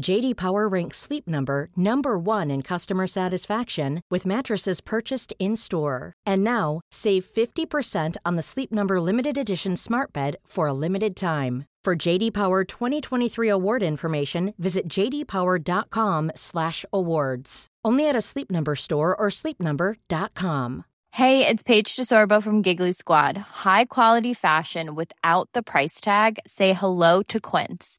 JD Power ranks Sleep Number number 1 in customer satisfaction with mattresses purchased in-store. And now, save 50% on the Sleep Number limited edition Smart Bed for a limited time. For JD Power 2023 award information, visit jdpower.com/awards. Only at a Sleep Number store or sleepnumber.com. Hey, it's Paige DeSorbo from Giggly Squad. High quality fashion without the price tag. Say hello to Quince.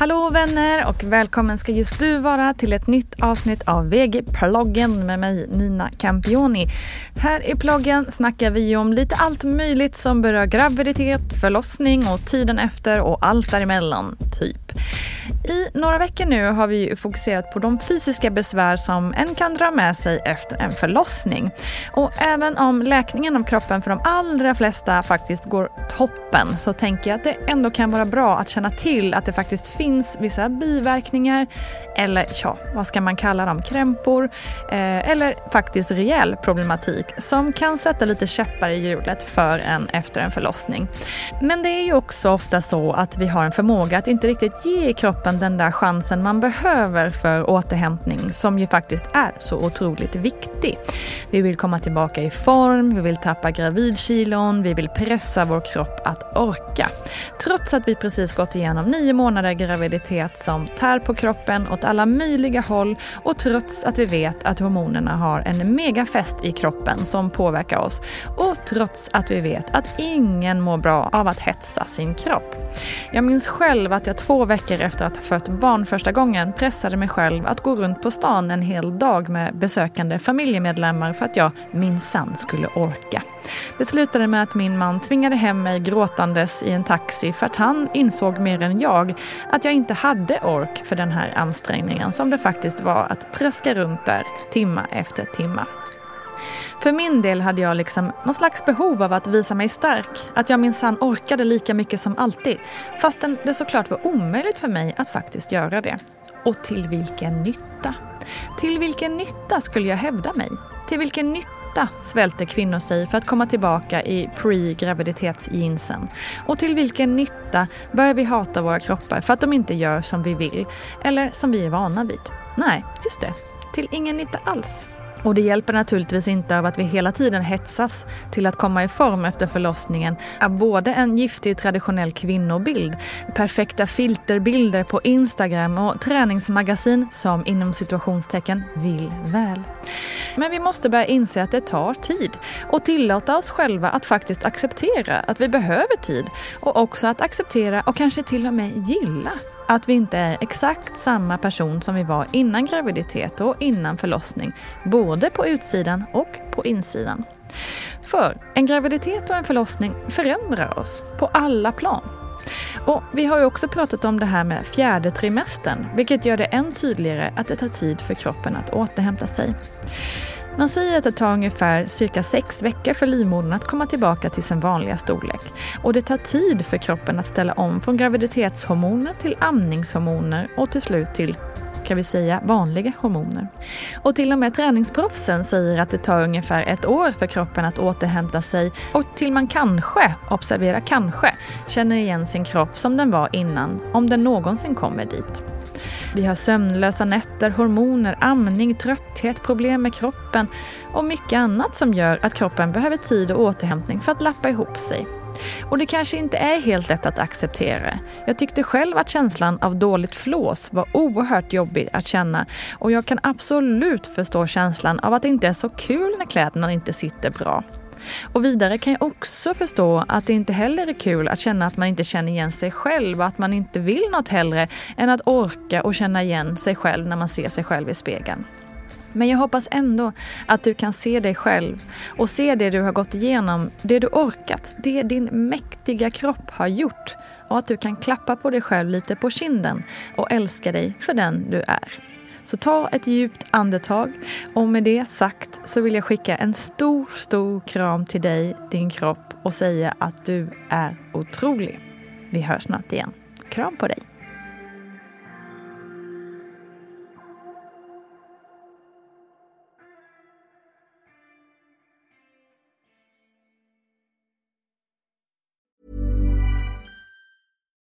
Hallå vänner och välkommen ska just du vara till ett nytt avsnitt av VG-ploggen med mig Nina Campioni. Här i ploggen snackar vi om lite allt möjligt som berör graviditet, förlossning och tiden efter och allt däremellan, typ. I några veckor nu har vi fokuserat på de fysiska besvär som en kan dra med sig efter en förlossning. Och även om läkningen av kroppen för de allra flesta faktiskt går toppen så tänker jag att det ändå kan vara bra att känna till att det faktiskt finns vissa biverkningar eller ja, vad ska man kalla dem, krämpor eh, eller faktiskt rejäl problematik som kan sätta lite käppar i hjulet för en efter en förlossning. Men det är ju också ofta så att vi har en förmåga att inte riktigt ge kroppen den där chansen man behöver för återhämtning som ju faktiskt är så otroligt viktig. Vi vill komma tillbaka i form, vi vill tappa gravidkilon, vi vill pressa vår kropp att orka. Trots att vi precis gått igenom nio månader graviditet som tär på kroppen åt alla möjliga håll och trots att vi vet att hormonerna har en megafest i kroppen som påverkar oss och trots att vi vet att ingen mår bra av att hetsa sin kropp. Jag minns själv att jag två veckor efter att fött barn första gången pressade mig själv att gå runt på stan en hel dag med besökande familjemedlemmar för att jag minsann skulle orka. Det slutade med att min man tvingade hem mig gråtandes i en taxi för att han insåg mer än jag att jag inte hade ork för den här ansträngningen som det faktiskt var att traska runt där timma efter timma. För min del hade jag liksom någon slags behov av att visa mig stark. Att jag minsann orkade lika mycket som alltid. Fastän det såklart var omöjligt för mig att faktiskt göra det. Och till vilken nytta? Till vilken nytta skulle jag hävda mig? Till vilken nytta nytta svälter kvinnor sig för att komma tillbaka i pre-graviditetsjeansen? Och till vilken nytta börjar vi hata våra kroppar för att de inte gör som vi vill eller som vi är vana vid? Nej, just det. Till ingen nytta alls. Och det hjälper naturligtvis inte av att vi hela tiden hetsas till att komma i form efter förlossningen av både en giftig traditionell kvinnobild, perfekta filterbilder på Instagram och träningsmagasin som inom situationstecken vill väl. Men vi måste börja inse att det tar tid och tillåta oss själva att faktiskt acceptera att vi behöver tid och också att acceptera och kanske till och med gilla att vi inte är exakt samma person som vi var innan graviditet och innan förlossning, både på utsidan och på insidan. För en graviditet och en förlossning förändrar oss på alla plan. Och Vi har ju också pratat om det här med fjärde trimestern, vilket gör det än tydligare att det tar tid för kroppen att återhämta sig. Man säger att det tar ungefär cirka sex veckor för livmodern att komma tillbaka till sin vanliga storlek. Och det tar tid för kroppen att ställa om från graviditetshormoner till amningshormoner och till slut till kan vi säga vanliga hormoner. Och till och med träningsproffsen säger att det tar ungefär ett år för kroppen att återhämta sig och till man kanske, observera kanske, känner igen sin kropp som den var innan, om den någonsin kommer dit. Vi har sömnlösa nätter, hormoner, amning, trötthet, problem med kroppen och mycket annat som gör att kroppen behöver tid och återhämtning för att lappa ihop sig. Och det kanske inte är helt lätt att acceptera. Jag tyckte själv att känslan av dåligt flås var oerhört jobbig att känna och jag kan absolut förstå känslan av att det inte är så kul när kläderna inte sitter bra. Och vidare kan jag också förstå att det inte heller är kul att känna att man inte känner igen sig själv och att man inte vill något hellre än att orka och känna igen sig själv när man ser sig själv i spegeln. Men jag hoppas ändå att du kan se dig själv och se det du har gått igenom, det du orkat, det din mäktiga kropp har gjort och att du kan klappa på dig själv lite på kinden och älska dig för den du är. Så ta ett djupt andetag och med det sagt så vill jag skicka en stor, stor kram till dig, din kropp och säga att du är otrolig. Vi hörs snart igen. Kram på dig!